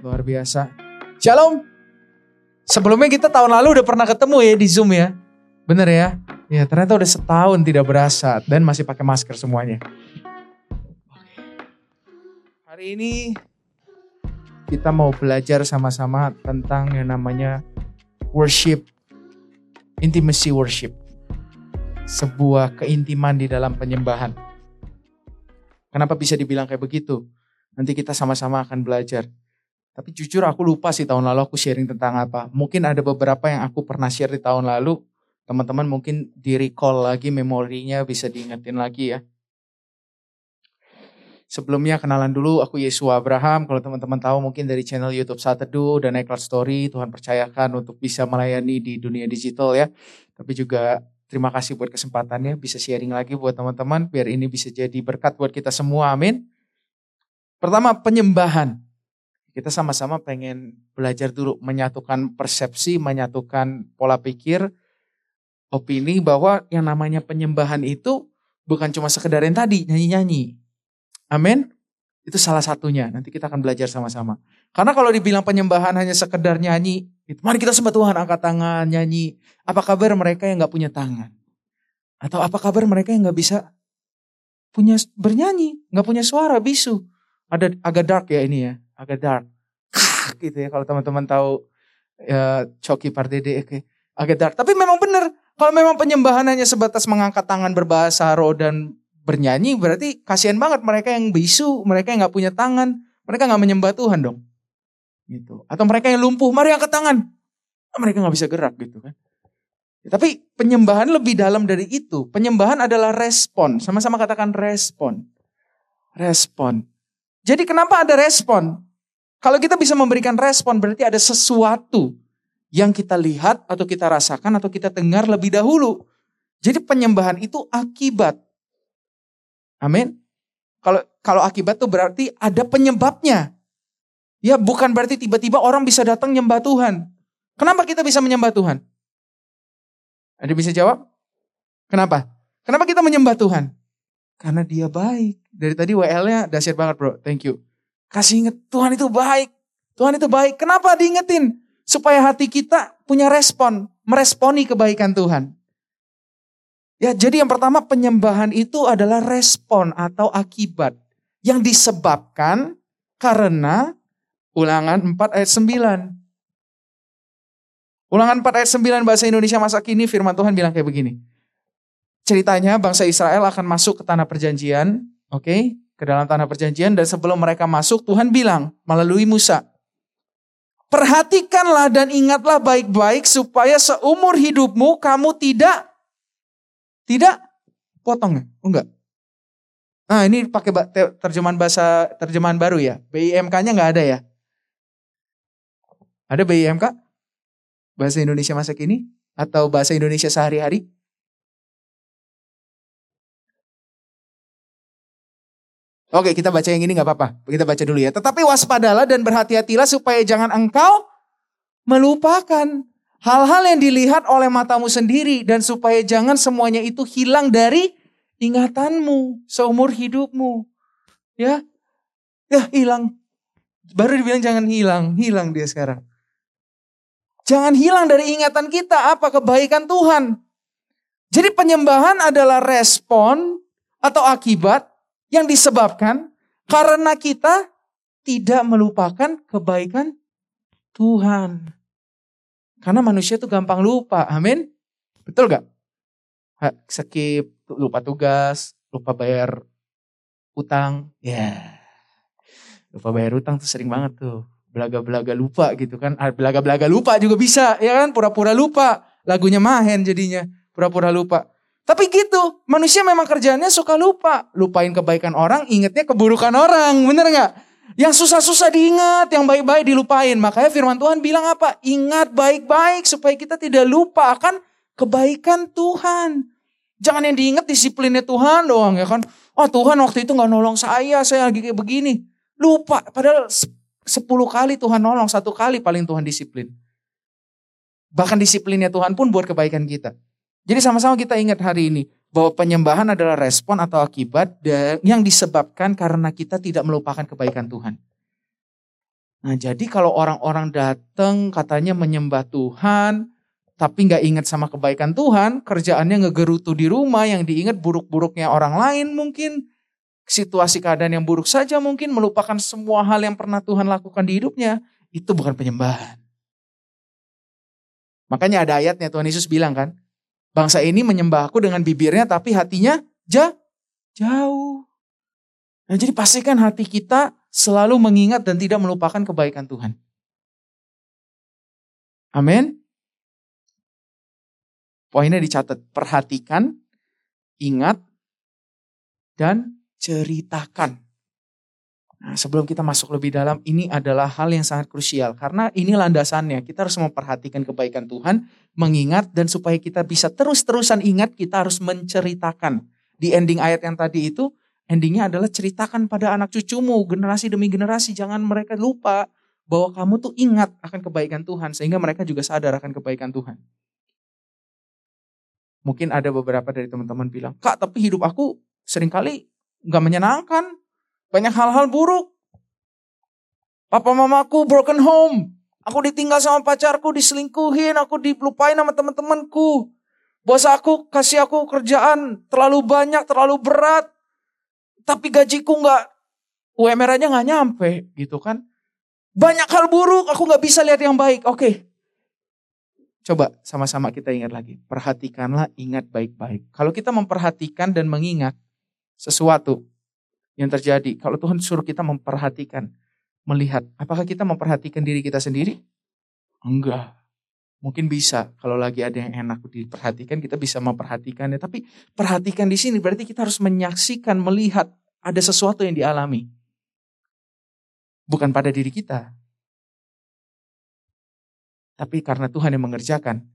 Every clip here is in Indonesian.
Luar biasa. Shalom. Sebelumnya kita tahun lalu udah pernah ketemu ya di Zoom ya. Bener ya? Ya ternyata udah setahun tidak berasa dan masih pakai masker semuanya. Hari ini kita mau belajar sama-sama tentang yang namanya worship, intimacy worship. Sebuah keintiman di dalam penyembahan. Kenapa bisa dibilang kayak begitu? Nanti kita sama-sama akan belajar. Tapi jujur aku lupa sih tahun lalu aku sharing tentang apa. Mungkin ada beberapa yang aku pernah share di tahun lalu. Teman-teman mungkin di recall lagi memorinya bisa diingetin lagi ya. Sebelumnya kenalan dulu aku Yesus Abraham. Kalau teman-teman tahu mungkin dari channel YouTube Satedu dan Eklat Story. Tuhan percayakan untuk bisa melayani di dunia digital ya. Tapi juga terima kasih buat kesempatannya. Bisa sharing lagi buat teman-teman. Biar ini bisa jadi berkat buat kita semua. Amin. Pertama penyembahan. Kita sama-sama pengen belajar dulu menyatukan persepsi, menyatukan pola pikir, opini bahwa yang namanya penyembahan itu bukan cuma sekedar yang tadi nyanyi-nyanyi. Amin. Itu salah satunya. Nanti kita akan belajar sama-sama. Karena kalau dibilang penyembahan hanya sekedar nyanyi, itu mari kita sembah Tuhan angkat tangan nyanyi. Apa kabar mereka yang nggak punya tangan? Atau apa kabar mereka yang nggak bisa punya bernyanyi, nggak punya suara, bisu? Ada agak dark ya ini ya agak dark. gitu ya kalau teman-teman tahu ya, Coki Pardede oke. agak dark. Tapi memang benar kalau memang penyembahan hanya sebatas mengangkat tangan berbahasa roh dan bernyanyi berarti kasihan banget mereka yang bisu, mereka yang nggak punya tangan, mereka nggak menyembah Tuhan dong. Gitu. Atau mereka yang lumpuh, mari angkat tangan. Ah, mereka nggak bisa gerak gitu kan. Ya, tapi penyembahan lebih dalam dari itu. Penyembahan adalah respon. Sama-sama katakan respon. Respon. Jadi kenapa ada respon? Kalau kita bisa memberikan respon berarti ada sesuatu yang kita lihat atau kita rasakan atau kita dengar lebih dahulu. Jadi penyembahan itu akibat. Amin. Kalau kalau akibat itu berarti ada penyebabnya. Ya bukan berarti tiba-tiba orang bisa datang nyembah Tuhan. Kenapa kita bisa menyembah Tuhan? Ada bisa jawab? Kenapa? Kenapa kita menyembah Tuhan? Karena dia baik. Dari tadi WL-nya dahsyat banget bro. Thank you. Kasih inget, Tuhan itu baik. Tuhan itu baik. Kenapa diingetin? Supaya hati kita punya respon. Meresponi kebaikan Tuhan. Ya, jadi yang pertama penyembahan itu adalah respon atau akibat. Yang disebabkan karena ulangan 4 ayat 9. Ulangan 4 ayat 9 bahasa Indonesia masa kini firman Tuhan bilang kayak begini. Ceritanya bangsa Israel akan masuk ke tanah perjanjian, oke? Okay? Ke dalam tanah perjanjian dan sebelum mereka masuk Tuhan bilang melalui Musa, Perhatikanlah dan ingatlah baik-baik supaya seumur hidupmu kamu tidak tidak potong ya? Enggak. Nah, ini pakai terjemahan bahasa terjemahan baru ya. BIMK-nya enggak ada ya? Ada BIMK? Bahasa Indonesia masa kini atau bahasa Indonesia sehari-hari? Oke, kita baca yang ini nggak apa-apa. Kita baca dulu ya. Tetapi waspadalah dan berhati-hatilah supaya jangan engkau melupakan hal-hal yang dilihat oleh matamu sendiri dan supaya jangan semuanya itu hilang dari ingatanmu seumur hidupmu. Ya, ya hilang. Baru dibilang jangan hilang, hilang dia sekarang. Jangan hilang dari ingatan kita apa kebaikan Tuhan. Jadi penyembahan adalah respon atau akibat yang disebabkan karena kita tidak melupakan kebaikan Tuhan. Karena manusia itu gampang lupa. Amin. Betul gak? Skip, lupa tugas, lupa bayar utang. Ya. Yeah. Lupa bayar utang tuh sering banget tuh. Belaga-belaga lupa gitu kan. Ah, belaga-belaga lupa juga bisa. Ya kan? Pura-pura lupa. Lagunya mahen jadinya. Pura-pura lupa. Tapi gitu, manusia memang kerjaannya suka lupa. Lupain kebaikan orang, ingetnya keburukan orang. Bener gak? Yang susah-susah diingat, yang baik-baik dilupain. Makanya firman Tuhan bilang apa? Ingat baik-baik supaya kita tidak lupa akan kebaikan Tuhan. Jangan yang diingat disiplinnya Tuhan doang ya kan. Oh Tuhan waktu itu gak nolong saya, saya lagi kayak begini. Lupa, padahal sepuluh kali Tuhan nolong, satu kali paling Tuhan disiplin. Bahkan disiplinnya Tuhan pun buat kebaikan kita. Jadi sama-sama kita ingat hari ini bahwa penyembahan adalah respon atau akibat yang disebabkan karena kita tidak melupakan kebaikan Tuhan. Nah jadi kalau orang-orang datang katanya menyembah Tuhan, tapi nggak ingat sama kebaikan Tuhan, kerjaannya ngegerutu di rumah, yang diingat buruk-buruknya orang lain mungkin, situasi keadaan yang buruk saja mungkin, melupakan semua hal yang pernah Tuhan lakukan di hidupnya, itu bukan penyembahan. Makanya ada ayatnya Tuhan Yesus bilang kan, bangsa ini menyembahku dengan bibirnya tapi hatinya ja, jauh. Nah jadi pastikan hati kita selalu mengingat dan tidak melupakan kebaikan Tuhan. Amin. Poinnya dicatat, perhatikan, ingat, dan ceritakan. Nah, sebelum kita masuk lebih dalam, ini adalah hal yang sangat krusial. Karena ini landasannya, kita harus memperhatikan kebaikan Tuhan, mengingat, dan supaya kita bisa terus-terusan ingat, kita harus menceritakan. Di ending ayat yang tadi itu, Endingnya adalah ceritakan pada anak cucumu, generasi demi generasi. Jangan mereka lupa bahwa kamu tuh ingat akan kebaikan Tuhan. Sehingga mereka juga sadar akan kebaikan Tuhan. Mungkin ada beberapa dari teman-teman bilang, Kak tapi hidup aku sering kali gak menyenangkan. Banyak hal-hal buruk. Papa mamaku broken home. Aku ditinggal sama pacarku, diselingkuhin, aku dilupain sama teman-temanku. Bos aku kasih aku kerjaan terlalu banyak, terlalu berat tapi gajiku nggak UMR aja nggak nyampe gitu kan. Banyak hal buruk, aku nggak bisa lihat yang baik. Oke, coba sama-sama kita ingat lagi. Perhatikanlah, ingat baik-baik. Kalau kita memperhatikan dan mengingat sesuatu yang terjadi, kalau Tuhan suruh kita memperhatikan, melihat, apakah kita memperhatikan diri kita sendiri? Enggak. Mungkin bisa kalau lagi ada yang enak diperhatikan kita bisa memperhatikannya. Tapi perhatikan di sini berarti kita harus menyaksikan, melihat ada sesuatu yang dialami. Bukan pada diri kita. Tapi karena Tuhan yang mengerjakan.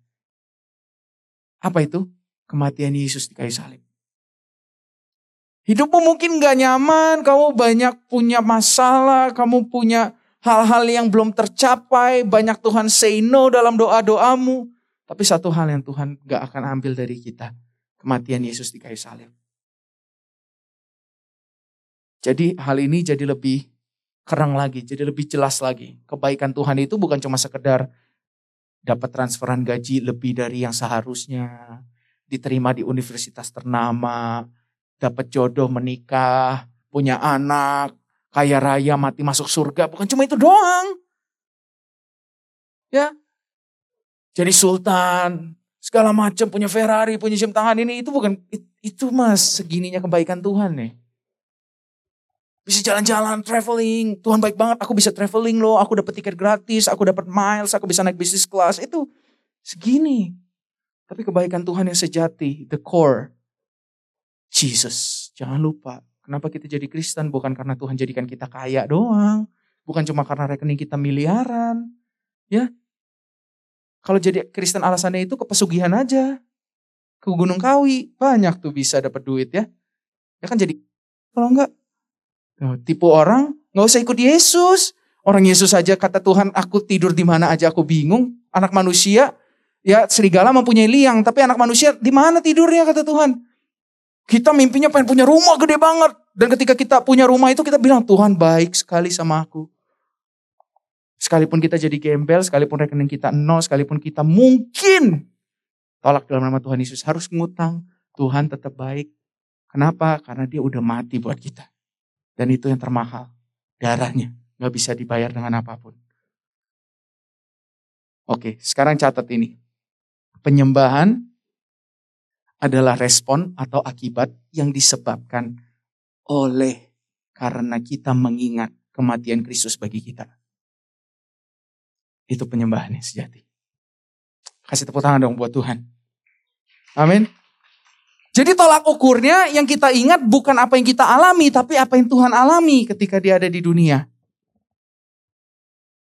Apa itu? Kematian Yesus di kayu salib. Hidupmu mungkin gak nyaman, kamu banyak punya masalah, kamu punya hal-hal yang belum tercapai, banyak Tuhan say no dalam doa-doamu. Tapi satu hal yang Tuhan gak akan ambil dari kita, kematian Yesus di kayu salib. Jadi hal ini jadi lebih kerang lagi, jadi lebih jelas lagi. Kebaikan Tuhan itu bukan cuma sekedar dapat transferan gaji lebih dari yang seharusnya, diterima di universitas ternama, dapat jodoh menikah, punya anak, kaya raya, mati masuk surga. Bukan cuma itu doang. Ya. Jadi sultan, segala macam punya Ferrari, punya jam tangan ini itu bukan itu mas segininya kebaikan Tuhan nih. Bisa jalan-jalan, traveling, Tuhan baik banget. Aku bisa traveling loh, aku dapat tiket gratis, aku dapat miles, aku bisa naik bisnis kelas. Itu segini. Tapi kebaikan Tuhan yang sejati, the core, Jesus. Jangan lupa, Kenapa kita jadi Kristen? Bukan karena Tuhan jadikan kita kaya doang. Bukan cuma karena rekening kita miliaran. Ya. Kalau jadi Kristen alasannya itu kepesugihan aja. Ke Gunung Kawi. Banyak tuh bisa dapat duit ya. Ya kan jadi. Kalau enggak. Tipu orang nggak usah ikut Yesus. Orang Yesus aja kata Tuhan aku tidur di mana aja aku bingung. Anak manusia ya serigala mempunyai liang. Tapi anak manusia di mana tidurnya kata Tuhan. Kita mimpinya pengen punya rumah gede banget. Dan ketika kita punya rumah itu kita bilang Tuhan baik sekali sama aku. Sekalipun kita jadi gembel, sekalipun rekening kita nol, sekalipun kita mungkin tolak dalam nama Tuhan Yesus harus ngutang. Tuhan tetap baik. Kenapa? Karena dia udah mati buat kita. Dan itu yang termahal. Darahnya. Gak bisa dibayar dengan apa pun. Oke, sekarang catat ini. Penyembahan adalah respon atau akibat yang disebabkan oleh karena kita mengingat kematian Kristus bagi kita. Itu penyembahan yang sejati. Kasih tepuk tangan dong buat Tuhan. Amin. Jadi tolak ukurnya yang kita ingat bukan apa yang kita alami, tapi apa yang Tuhan alami ketika dia ada di dunia.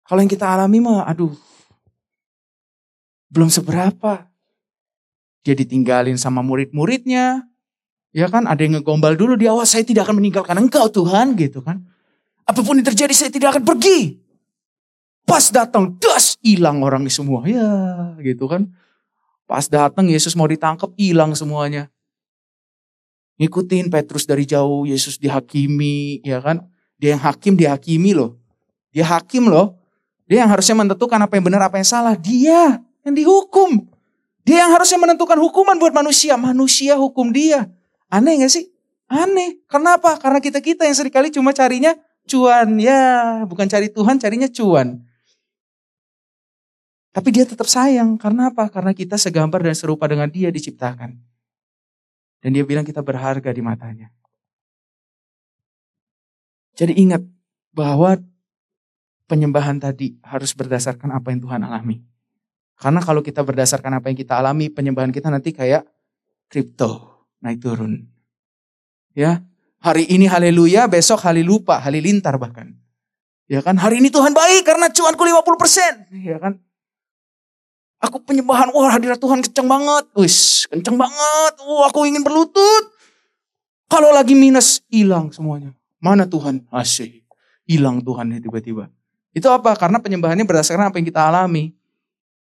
Kalau yang kita alami mah, aduh, belum seberapa. Dia ditinggalin sama murid-muridnya. Ya kan, ada yang ngegombal dulu di awal, saya tidak akan meninggalkan engkau Tuhan gitu kan. Apa pun yang terjadi saya tidak akan pergi. Pas datang, das hilang orang semua. Ya gitu kan. Pas datang Yesus mau ditangkap, hilang semuanya. Ngikutin Petrus dari jauh, Yesus dihakimi, ya kan. Dia yang hakim dihakimi loh. Dia hakim loh. Dia yang harusnya menentukan apa yang benar, apa yang salah. Dia yang dihukum. Dia yang harusnya menentukan hukuman buat manusia. Manusia hukum dia. Aneh gak sih? Aneh. Kenapa? Karena kita-kita yang sering kali cuma carinya cuan. Ya, bukan cari Tuhan, carinya cuan. Tapi dia tetap sayang. Karena apa? Karena kita segambar dan serupa dengan dia diciptakan. Dan dia bilang kita berharga di matanya. Jadi ingat bahwa penyembahan tadi harus berdasarkan apa yang Tuhan alami. Karena kalau kita berdasarkan apa yang kita alami, penyembahan kita nanti kayak kripto, naik turun. Ya, hari ini haleluya, besok halilupa, halilintar bahkan. Ya kan, hari ini Tuhan baik karena cuanku 50%. Ya kan, Aku penyembahan, wah hadirat Tuhan kenceng banget. Wis, kenceng banget. Wah, aku ingin berlutut. Kalau lagi minus, hilang semuanya. Mana Tuhan? Asih. Hilang Tuhan tiba-tiba. Itu apa? Karena penyembahannya berdasarkan apa yang kita alami.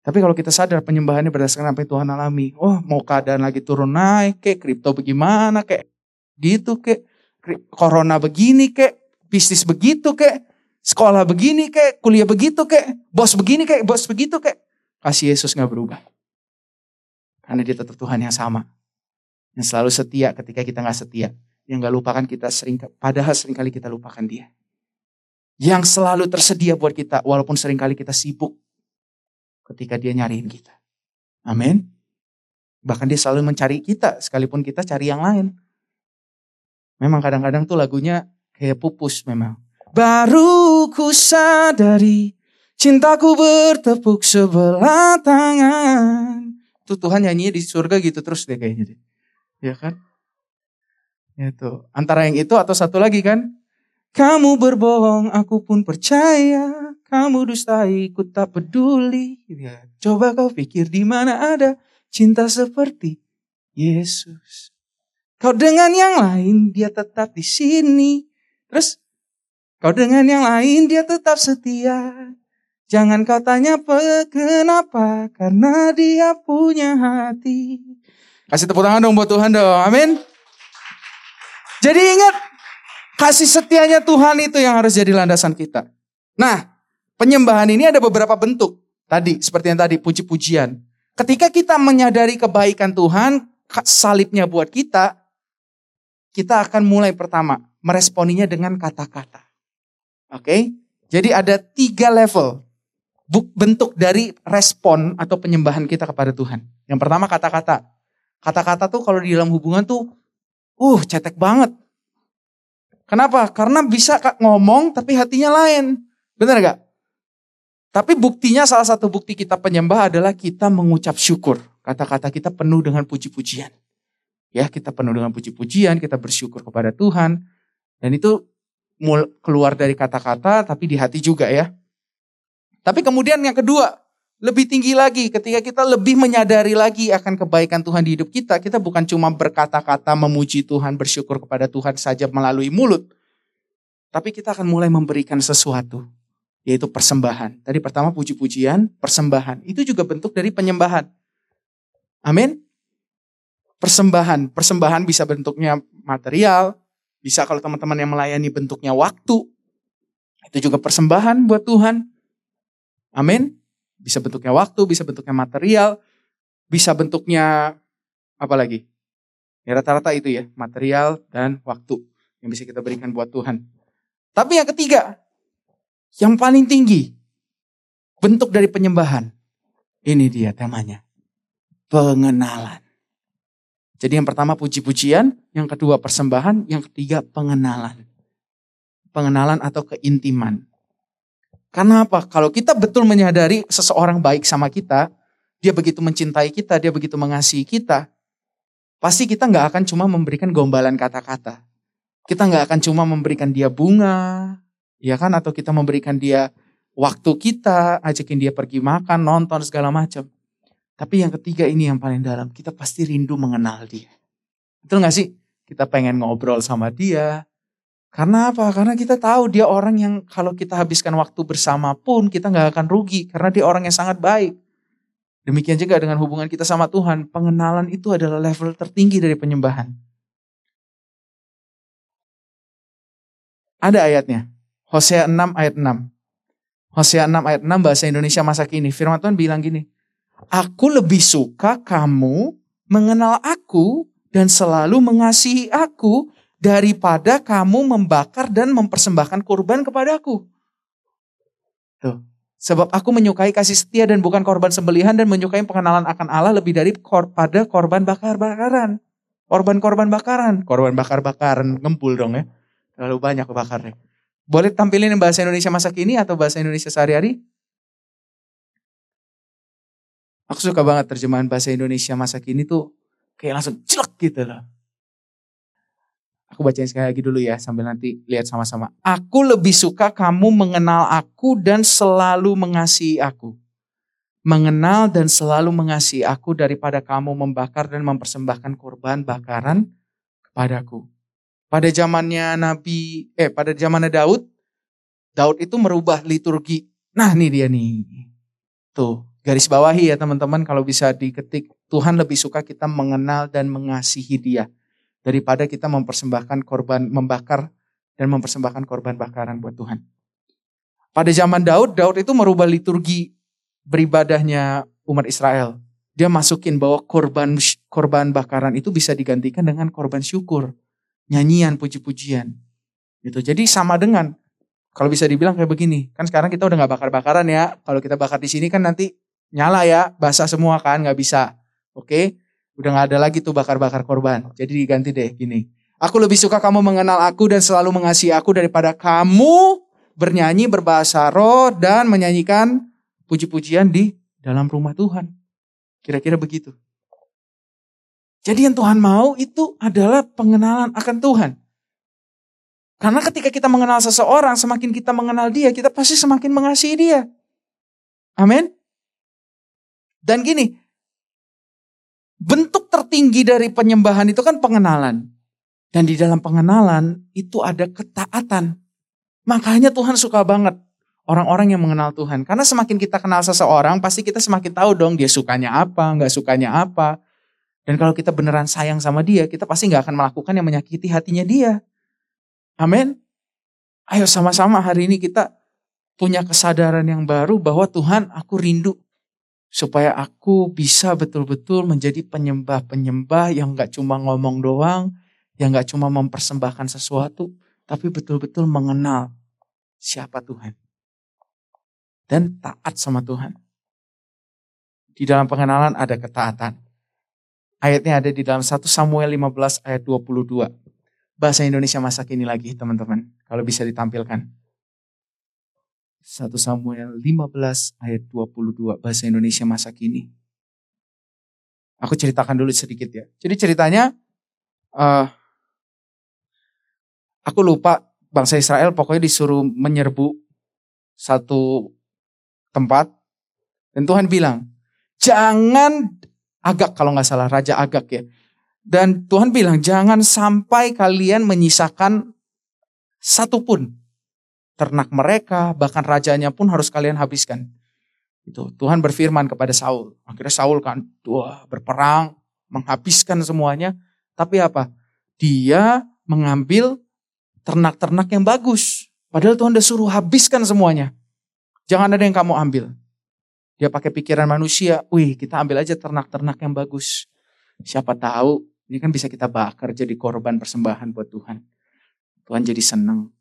Tapi kalau kita sadar penyembahannya berdasarkan apa yang Tuhan alami. Oh mau keadaan lagi turun naik kayak kripto bagaimana kayak gitu kayak corona begini kayak bisnis begitu kayak sekolah begini kayak kuliah begitu kayak bos begini kayak bos begitu kayak kasih Yesus nggak berubah. Karena dia tetap Tuhan yang sama. Yang selalu setia ketika kita nggak setia. Yang nggak lupakan kita sering, padahal sering kali kita lupakan dia. Yang selalu tersedia buat kita walaupun sering kali kita sibuk ketika dia nyariin kita. Amin. Bahkan dia selalu mencari kita sekalipun kita cari yang lain. Memang kadang-kadang tuh lagunya kayak pupus memang. Baru ku sadari Cintaku bertepuk sebelah tangan. Tuh Tuhan nyanyi di surga gitu terus deh kayaknya deh. Ya kan? Itu. Antara yang itu atau satu lagi kan? Kamu berbohong, aku pun percaya. Kamu dustai, ku tak peduli. Ya, coba kau pikir di mana ada cinta seperti Yesus. Kau dengan yang lain, dia tetap di sini. Terus, kau dengan yang lain, dia tetap setia. Jangan kau tanya kenapa, karena dia punya hati. Kasih tepuk tangan dong buat Tuhan dong, amin. Jadi ingat, kasih setianya Tuhan itu yang harus jadi landasan kita. Nah, penyembahan ini ada beberapa bentuk. Tadi, seperti yang tadi, puji-pujian. Ketika kita menyadari kebaikan Tuhan, salibnya buat kita, kita akan mulai pertama, meresponinya dengan kata-kata. Oke? Jadi ada tiga level bentuk dari respon atau penyembahan kita kepada Tuhan. Yang pertama kata-kata. Kata-kata tuh kalau di dalam hubungan tuh, uh cetek banget. Kenapa? Karena bisa kak ngomong tapi hatinya lain. Benar gak? Tapi buktinya salah satu bukti kita penyembah adalah kita mengucap syukur. Kata-kata kita penuh dengan puji-pujian. Ya, kita penuh dengan puji-pujian, kita bersyukur kepada Tuhan. Dan itu keluar dari kata-kata tapi di hati juga ya. Tapi kemudian yang kedua, lebih tinggi lagi ketika kita lebih menyadari lagi akan kebaikan Tuhan di hidup kita. Kita bukan cuma berkata-kata memuji Tuhan, bersyukur kepada Tuhan saja melalui mulut. Tapi kita akan mulai memberikan sesuatu, yaitu persembahan. Tadi pertama puji-pujian, persembahan. Itu juga bentuk dari penyembahan. Amin. Persembahan, persembahan bisa bentuknya material, bisa kalau teman-teman yang melayani bentuknya waktu. Itu juga persembahan buat Tuhan. Amin. Bisa bentuknya waktu, bisa bentuknya material, bisa bentuknya apa lagi? Ya rata-rata itu ya, material dan waktu yang bisa kita berikan buat Tuhan. Tapi yang ketiga, yang paling tinggi, bentuk dari penyembahan. Ini dia temanya. Pengenalan. Jadi yang pertama puji-pujian, yang kedua persembahan, yang ketiga pengenalan. Pengenalan atau keintiman. Karena apa? Kalau kita betul menyadari seseorang baik sama kita, dia begitu mencintai kita, dia begitu mengasihi kita, pasti kita nggak akan cuma memberikan gombalan kata-kata. Kita nggak akan cuma memberikan dia bunga, ya kan? Atau kita memberikan dia waktu kita, ajakin dia pergi makan, nonton, segala macam. Tapi yang ketiga ini yang paling dalam, kita pasti rindu mengenal dia. Betul nggak sih? Kita pengen ngobrol sama dia, karena apa? Karena kita tahu dia orang yang kalau kita habiskan waktu bersama pun kita nggak akan rugi. Karena dia orang yang sangat baik. Demikian juga dengan hubungan kita sama Tuhan. Pengenalan itu adalah level tertinggi dari penyembahan. Ada ayatnya. Hosea 6 ayat 6. Hosea 6 ayat 6 bahasa Indonesia masa kini. Firman Tuhan bilang gini. Aku lebih suka kamu mengenal aku dan selalu mengasihi aku daripada kamu membakar dan mempersembahkan kurban kepadaku. Tuh. Sebab aku menyukai kasih setia dan bukan korban sembelihan dan menyukai pengenalan akan Allah lebih dari kor pada korban bakar-bakaran. Korban-korban bakaran. Korban bakar-bakaran. Ngempul dong ya. Terlalu banyak bakarnya. Boleh tampilin bahasa Indonesia masa kini atau bahasa Indonesia sehari-hari? Aku suka banget terjemahan bahasa Indonesia masa kini tuh kayak langsung celek gitu loh. Aku bacain sekali lagi dulu ya sambil nanti lihat sama-sama. Aku lebih suka kamu mengenal aku dan selalu mengasihi aku. Mengenal dan selalu mengasihi aku daripada kamu membakar dan mempersembahkan korban bakaran kepadaku. Pada zamannya Nabi, eh pada zamannya Daud, Daud itu merubah liturgi. Nah ini dia nih. Tuh, garis bawahi ya teman-teman kalau bisa diketik. Tuhan lebih suka kita mengenal dan mengasihi dia daripada kita mempersembahkan korban membakar dan mempersembahkan korban bakaran buat Tuhan. Pada zaman Daud, Daud itu merubah liturgi beribadahnya umat Israel. Dia masukin bahwa korban korban bakaran itu bisa digantikan dengan korban syukur, nyanyian, puji-pujian. Gitu. Jadi sama dengan kalau bisa dibilang kayak begini, kan sekarang kita udah nggak bakar-bakaran ya. Kalau kita bakar di sini kan nanti nyala ya, basah semua kan, nggak bisa. Oke, Udah gak ada lagi tuh bakar-bakar korban. Jadi diganti deh gini. Aku lebih suka kamu mengenal aku dan selalu mengasihi aku daripada kamu bernyanyi berbahasa roh dan menyanyikan puji-pujian di dalam rumah Tuhan. Kira-kira begitu. Jadi yang Tuhan mau itu adalah pengenalan akan Tuhan. Karena ketika kita mengenal seseorang, semakin kita mengenal dia, kita pasti semakin mengasihi dia. Amin. Dan gini, bentuk tertinggi dari penyembahan itu kan pengenalan. Dan di dalam pengenalan itu ada ketaatan. Makanya Tuhan suka banget orang-orang yang mengenal Tuhan. Karena semakin kita kenal seseorang, pasti kita semakin tahu dong dia sukanya apa, nggak sukanya apa. Dan kalau kita beneran sayang sama dia, kita pasti nggak akan melakukan yang menyakiti hatinya dia. Amin. Ayo sama-sama hari ini kita punya kesadaran yang baru bahwa Tuhan aku rindu supaya aku bisa betul-betul menjadi penyembah-penyembah yang gak cuma ngomong doang, yang gak cuma mempersembahkan sesuatu, tapi betul-betul mengenal siapa Tuhan. Dan taat sama Tuhan. Di dalam pengenalan ada ketaatan. Ayatnya ada di dalam 1 Samuel 15 ayat 22. Bahasa Indonesia masa kini lagi teman-teman. Kalau bisa ditampilkan. 1 Samuel 15 ayat 22 bahasa Indonesia masa kini. Aku ceritakan dulu sedikit ya. Jadi ceritanya uh, aku lupa bangsa Israel pokoknya disuruh menyerbu satu tempat dan Tuhan bilang jangan agak kalau nggak salah raja agak ya dan Tuhan bilang jangan sampai kalian menyisakan satupun ternak mereka, bahkan rajanya pun harus kalian habiskan. Itu Tuhan berfirman kepada Saul. Akhirnya Saul kan wah, berperang, menghabiskan semuanya. Tapi apa? Dia mengambil ternak-ternak yang bagus. Padahal Tuhan udah suruh habiskan semuanya. Jangan ada yang kamu ambil. Dia pakai pikiran manusia, wih kita ambil aja ternak-ternak yang bagus. Siapa tahu ini kan bisa kita bakar jadi korban persembahan buat Tuhan. Tuhan jadi senang.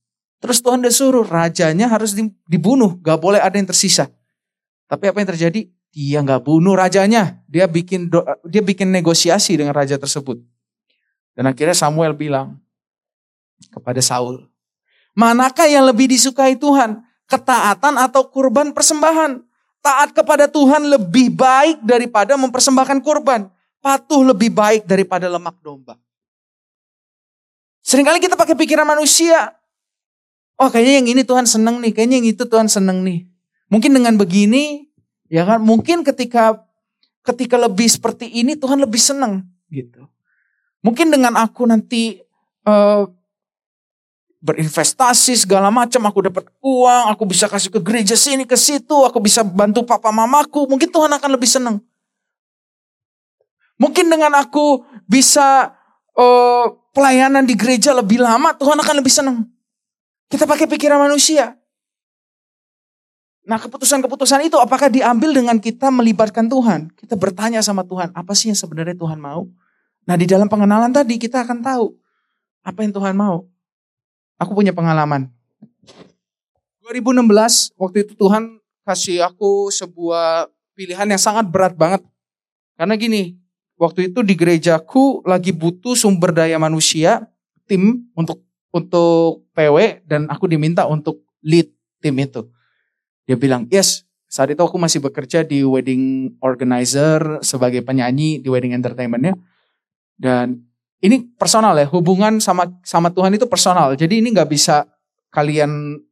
Terus Tuhan udah suruh rajanya harus dibunuh, gak boleh ada yang tersisa. Tapi apa yang terjadi? Dia gak bunuh rajanya, dia bikin dia bikin negosiasi dengan raja tersebut. Dan akhirnya Samuel bilang kepada Saul, manakah yang lebih disukai Tuhan? Ketaatan atau kurban persembahan? Taat kepada Tuhan lebih baik daripada mempersembahkan kurban. Patuh lebih baik daripada lemak domba. Seringkali kita pakai pikiran manusia. Oh kayaknya yang ini Tuhan seneng nih, kayaknya yang itu Tuhan seneng nih. Mungkin dengan begini, ya kan? Mungkin ketika ketika lebih seperti ini Tuhan lebih seneng gitu. Mungkin dengan aku nanti uh, berinvestasi segala macam, aku dapat uang, aku bisa kasih ke gereja sini ke situ, aku bisa bantu papa mamaku, mungkin Tuhan akan lebih seneng. Mungkin dengan aku bisa uh, pelayanan di gereja lebih lama, Tuhan akan lebih senang. Kita pakai pikiran manusia. Nah keputusan-keputusan itu apakah diambil dengan kita melibatkan Tuhan? Kita bertanya sama Tuhan, apa sih yang sebenarnya Tuhan mau? Nah di dalam pengenalan tadi kita akan tahu apa yang Tuhan mau. Aku punya pengalaman. 2016 waktu itu Tuhan kasih aku sebuah pilihan yang sangat berat banget. Karena gini, waktu itu di gerejaku lagi butuh sumber daya manusia, tim untuk untuk PW dan aku diminta untuk lead tim itu. Dia bilang, yes, saat itu aku masih bekerja di wedding organizer sebagai penyanyi di wedding entertainmentnya. Dan ini personal ya, hubungan sama sama Tuhan itu personal. Jadi ini nggak bisa kalian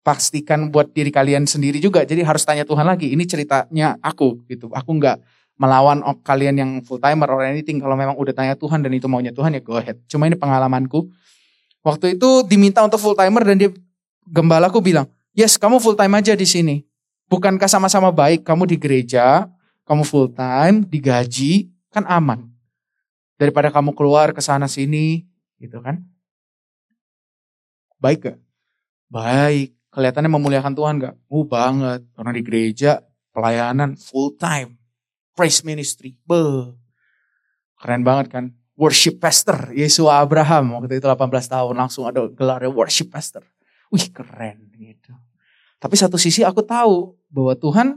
pastikan buat diri kalian sendiri juga. Jadi harus tanya Tuhan lagi. Ini ceritanya aku gitu. Aku nggak melawan kalian yang full timer or anything. Kalau memang udah tanya Tuhan dan itu maunya Tuhan ya go ahead. Cuma ini pengalamanku. Waktu itu diminta untuk full timer dan dia gembalaku bilang, Yes, kamu full time aja di sini. Bukankah sama-sama baik kamu di gereja, kamu full time, digaji, kan aman. Daripada kamu keluar ke sana sini, gitu kan? Baik gak? Baik. Kelihatannya memuliakan Tuhan gak? Oh banget. Orang di gereja, pelayanan full time. Praise ministry. Be. Keren banget kan? Worship pastor. Yesua Abraham. Waktu itu 18 tahun langsung ada gelarnya worship pastor wih keren gitu. Tapi satu sisi aku tahu bahwa Tuhan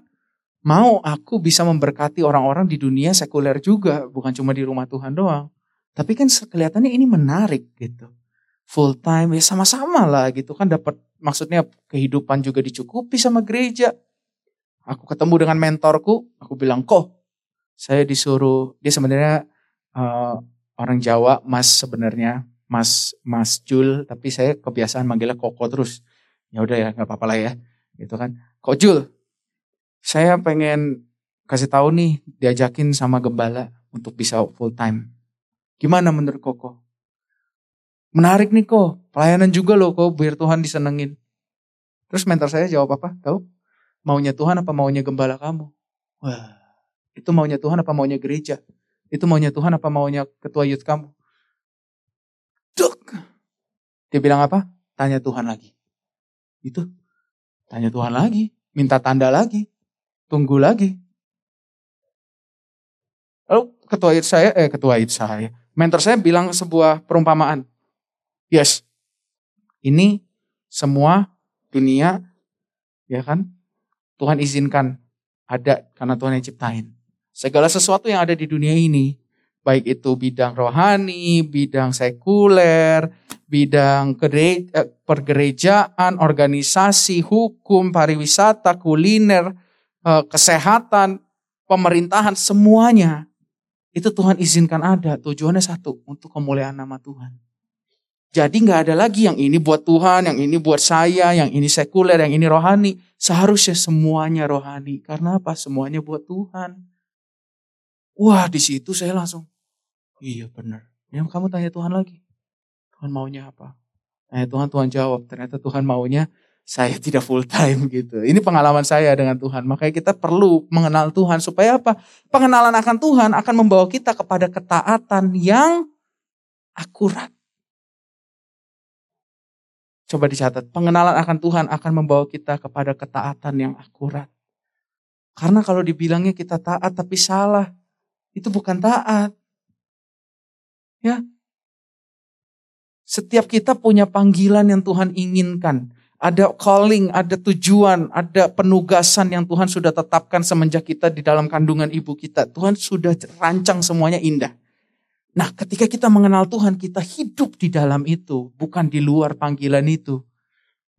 mau aku bisa memberkati orang-orang di dunia sekuler juga, bukan cuma di rumah Tuhan doang. Tapi kan kelihatannya ini menarik gitu. Full time ya sama-sama lah gitu kan dapat maksudnya kehidupan juga dicukupi sama gereja. Aku ketemu dengan mentorku, aku bilang, "Kok saya disuruh dia sebenarnya uh, orang Jawa, Mas sebenarnya Mas Mas Jul, tapi saya kebiasaan manggilnya Koko terus. Ya udah ya, nggak apa-apa lah ya, gitu kan. Kok Jul, saya pengen kasih tahu nih, diajakin sama gembala untuk bisa full time. Gimana menurut Koko? Menarik nih kok, pelayanan juga loh kok, biar Tuhan disenengin. Terus mentor saya jawab apa? Tahu? Maunya Tuhan apa maunya gembala kamu? Wah, itu maunya Tuhan apa maunya gereja? Itu maunya Tuhan apa maunya ketua youth kamu? Dia bilang apa? Tanya Tuhan lagi. Itu. Tanya Tuhan lagi. Minta tanda lagi. Tunggu lagi. Lalu ketua IT saya, eh ketua IT saya, mentor saya bilang sebuah perumpamaan. Yes, ini semua dunia, ya kan, Tuhan izinkan ada karena Tuhan yang ciptain. Segala sesuatu yang ada di dunia ini baik itu bidang rohani, bidang sekuler, bidang eh, pergerejaan, organisasi, hukum, pariwisata, kuliner, eh, kesehatan, pemerintahan, semuanya itu Tuhan izinkan ada. Tujuannya satu, untuk kemuliaan nama Tuhan. Jadi nggak ada lagi yang ini buat Tuhan, yang ini buat saya, yang ini sekuler, yang ini rohani. Seharusnya semuanya rohani. Karena apa? Semuanya buat Tuhan. Wah di situ saya langsung, Iya benar. Ya kamu tanya Tuhan lagi. Tuhan maunya apa? Tanya Tuhan, Tuhan jawab. Ternyata Tuhan maunya saya tidak full time gitu. Ini pengalaman saya dengan Tuhan. Makanya kita perlu mengenal Tuhan supaya apa? Pengenalan akan Tuhan akan membawa kita kepada ketaatan yang akurat. Coba dicatat, pengenalan akan Tuhan akan membawa kita kepada ketaatan yang akurat. Karena kalau dibilangnya kita taat tapi salah, itu bukan taat. Ya. Setiap kita punya panggilan yang Tuhan inginkan. Ada calling, ada tujuan, ada penugasan yang Tuhan sudah tetapkan semenjak kita di dalam kandungan ibu kita. Tuhan sudah rancang semuanya indah. Nah ketika kita mengenal Tuhan, kita hidup di dalam itu, bukan di luar panggilan itu.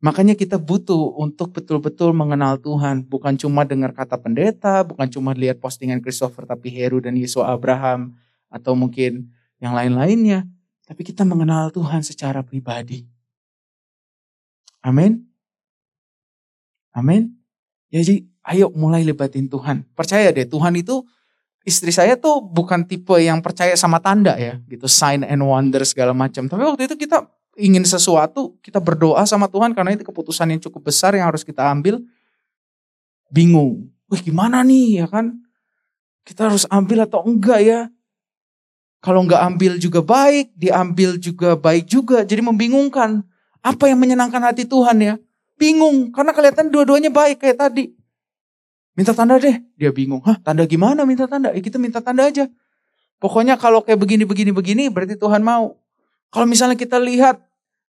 Makanya kita butuh untuk betul-betul mengenal Tuhan. Bukan cuma dengar kata pendeta, bukan cuma lihat postingan Christopher tapi Heru dan Yesus Abraham. Atau mungkin yang lain-lainnya. Tapi kita mengenal Tuhan secara pribadi. Amin. Amin. Ya, jadi ayo mulai lebatin Tuhan. Percaya deh Tuhan itu istri saya tuh bukan tipe yang percaya sama tanda ya gitu sign and wonder segala macam. Tapi waktu itu kita ingin sesuatu, kita berdoa sama Tuhan karena itu keputusan yang cukup besar yang harus kita ambil. Bingung. Wih gimana nih ya kan? Kita harus ambil atau enggak ya? Kalau nggak ambil juga baik, diambil juga baik juga. Jadi membingungkan. Apa yang menyenangkan hati Tuhan ya? bingung karena kelihatan dua-duanya baik kayak tadi. Minta tanda deh, dia bingung. Hah, tanda gimana minta tanda? Ya kita minta tanda aja. Pokoknya kalau kayak begini, begini, begini berarti Tuhan mau. Kalau misalnya kita lihat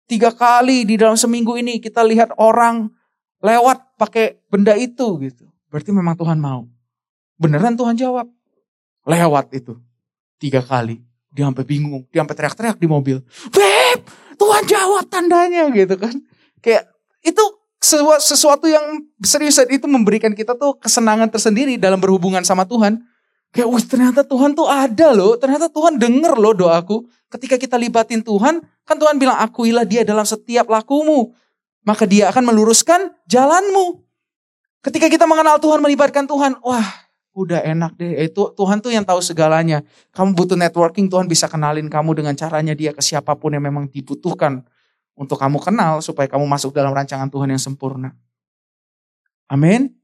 tiga kali di dalam seminggu ini kita lihat orang lewat pakai benda itu gitu. Berarti memang Tuhan mau. Beneran Tuhan jawab. Lewat itu. Tiga kali. Dia sampai bingung. Dia sampai teriak-teriak di mobil. Beb, Tuhan jawab tandanya gitu kan. Kayak itu sesuatu yang serius itu memberikan kita tuh kesenangan tersendiri dalam berhubungan sama Tuhan. Kayak, wih ternyata Tuhan tuh ada loh. Ternyata Tuhan denger loh doaku. Ketika kita libatin Tuhan, kan Tuhan bilang, akuilah dia dalam setiap lakumu. Maka dia akan meluruskan jalanmu. Ketika kita mengenal Tuhan, melibatkan Tuhan, wah udah enak deh. Itu Tuhan tuh yang tahu segalanya. Kamu butuh networking, Tuhan bisa kenalin kamu dengan caranya dia ke siapa pun yang memang dibutuhkan untuk kamu kenal supaya kamu masuk dalam rancangan Tuhan yang sempurna. Amin.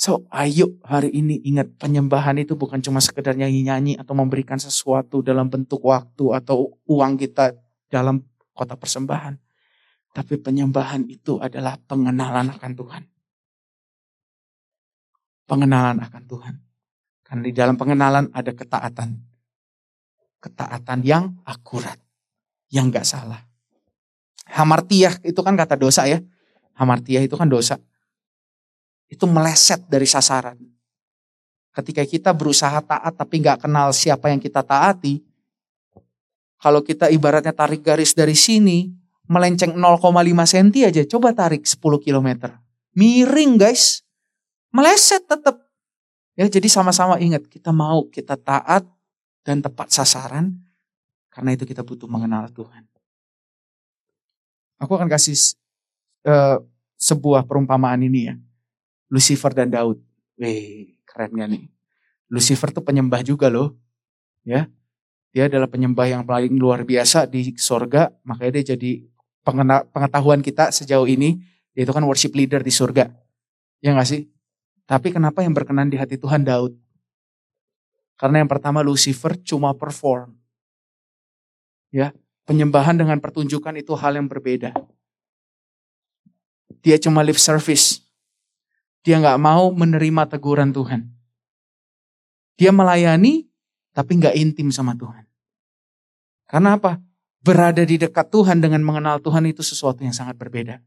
So, ayo hari ini ingat penyembahan itu bukan cuma sekedar nyanyi-nyanyi atau memberikan sesuatu dalam bentuk waktu atau uang kita dalam kota persembahan. Tapi penyembahan itu adalah pengenalan akan Tuhan. Pengenalan akan Tuhan. Karena di dalam pengenalan ada ketaatan. Ketaatan yang akurat. Yang gak salah. Hamartiah itu kan kata dosa ya. Hamartiah itu kan dosa. Itu meleset dari sasaran. Ketika kita berusaha taat tapi nggak kenal siapa yang kita taati. Kalau kita ibaratnya tarik garis dari sini, melenceng 0,5 cm aja, coba tarik 10 km. Miring guys. Meleset tetap. Ya, jadi sama-sama ingat, kita mau kita taat dan tepat sasaran. Karena itu kita butuh mengenal Tuhan. Aku akan kasih uh, sebuah perumpamaan ini ya. Lucifer dan Daud. Wih, keren gak nih? Lucifer tuh penyembah juga loh. Ya. Dia adalah penyembah yang paling luar biasa di sorga. Makanya dia jadi pengetahuan kita sejauh ini. Dia itu kan worship leader di surga. Ya gak sih? Tapi kenapa yang berkenan di hati Tuhan Daud? Karena yang pertama Lucifer cuma perform. Ya, Penyembahan dengan pertunjukan itu hal yang berbeda. Dia cuma lip service. Dia nggak mau menerima teguran Tuhan. Dia melayani, tapi nggak intim sama Tuhan. Karena apa? Berada di dekat Tuhan dengan mengenal Tuhan itu sesuatu yang sangat berbeda.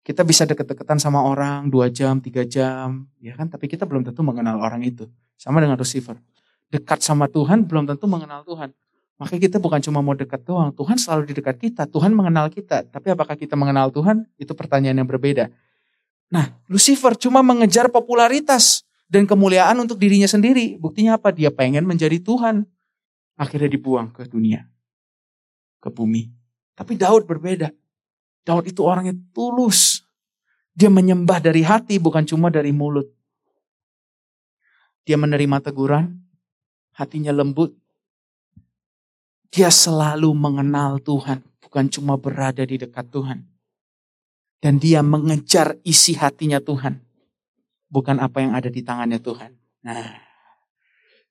Kita bisa deket-deketan sama orang dua jam, tiga jam, ya kan? Tapi kita belum tentu mengenal orang itu. Sama dengan receiver. Dekat sama Tuhan belum tentu mengenal Tuhan. Maka kita bukan cuma mau dekat doang, Tuhan selalu di dekat kita, Tuhan mengenal kita. Tapi apakah kita mengenal Tuhan? Itu pertanyaan yang berbeda. Nah, Lucifer cuma mengejar popularitas dan kemuliaan untuk dirinya sendiri. Buktinya apa? Dia pengen menjadi Tuhan. Akhirnya dibuang ke dunia, ke bumi. Tapi Daud berbeda. Daud itu orangnya tulus. Dia menyembah dari hati, bukan cuma dari mulut. Dia menerima teguran, hatinya lembut, dia selalu mengenal Tuhan, bukan cuma berada di dekat Tuhan. Dan dia mengejar isi hatinya Tuhan, bukan apa yang ada di tangannya Tuhan. Nah,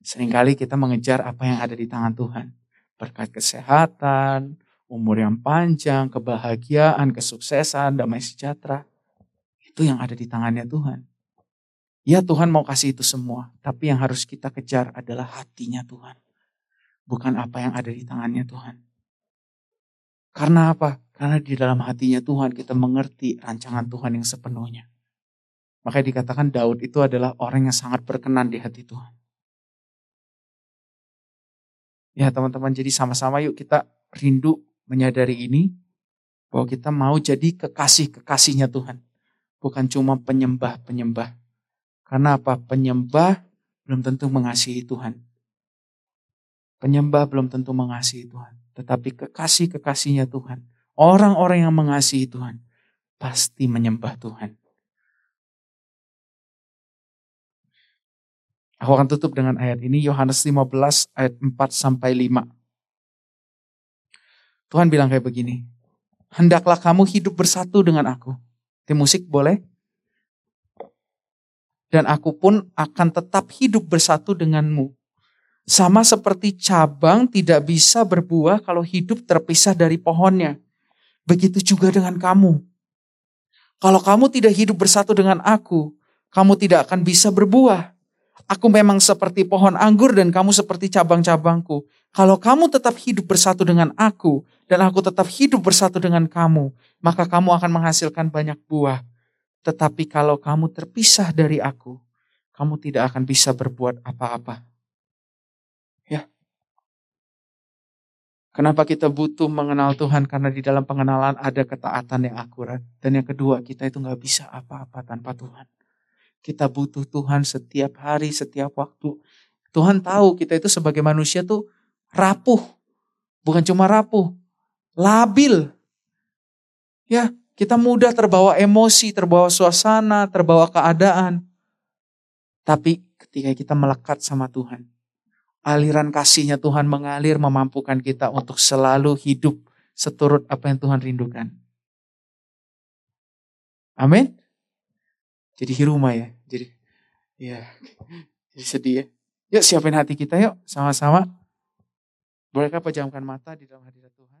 sering kali kita mengejar apa yang ada di tangan Tuhan. Berkat kesehatan, umur yang panjang, kebahagiaan, kesuksesan, damai sejahtera. Itu yang ada di tangannya Tuhan. Ya Tuhan mau kasih itu semua, tapi yang harus kita kejar adalah hatinya Tuhan bukan apa yang ada di tangannya Tuhan. Karena apa? Karena di dalam hatinya Tuhan kita mengerti rancangan Tuhan yang sepenuhnya. Makanya dikatakan Daud itu adalah orang yang sangat berkenan di hati Tuhan. Ya teman-teman, jadi sama-sama yuk kita rindu menyadari ini. Bahwa kita mau jadi kekasih-kekasihnya Tuhan. Bukan cuma penyembah-penyembah. Karena apa? Penyembah belum tentu mengasihi Tuhan. Penyembah belum tentu mengasihi Tuhan. Tetapi kekasih-kekasihnya Tuhan. Orang-orang yang mengasihi Tuhan. Pasti menyembah Tuhan. Aku akan tutup dengan ayat ini. Yohanes 15 ayat 4 sampai 5. Tuhan bilang kayak begini. Hendaklah kamu hidup bersatu dengan aku. Tim musik boleh? Dan aku pun akan tetap hidup bersatu denganmu. Sama seperti cabang tidak bisa berbuah kalau hidup terpisah dari pohonnya. Begitu juga dengan kamu. Kalau kamu tidak hidup bersatu dengan aku, kamu tidak akan bisa berbuah. Aku memang seperti pohon anggur dan kamu seperti cabang-cabangku. Kalau kamu tetap hidup bersatu dengan aku dan aku tetap hidup bersatu dengan kamu, maka kamu akan menghasilkan banyak buah. Tetapi kalau kamu terpisah dari aku, kamu tidak akan bisa berbuat apa-apa. Ya. Kenapa kita butuh mengenal Tuhan? Karena di dalam pengenalan ada ketaatan yang akurat. Dan yang kedua, kita itu nggak bisa apa-apa tanpa Tuhan. Kita butuh Tuhan setiap hari, setiap waktu. Tuhan tahu kita itu sebagai manusia tuh rapuh. Bukan cuma rapuh, labil. Ya, kita mudah terbawa emosi, terbawa suasana, terbawa keadaan. Tapi ketika kita melekat sama Tuhan, aliran kasihnya Tuhan mengalir memampukan kita untuk selalu hidup seturut apa yang Tuhan rindukan. Amin. Jadi hiruma ya. Jadi ya jadi sedih ya. Yuk siapin hati kita yuk sama-sama. Bolehkah pejamkan mata di dalam hadirat Tuhan?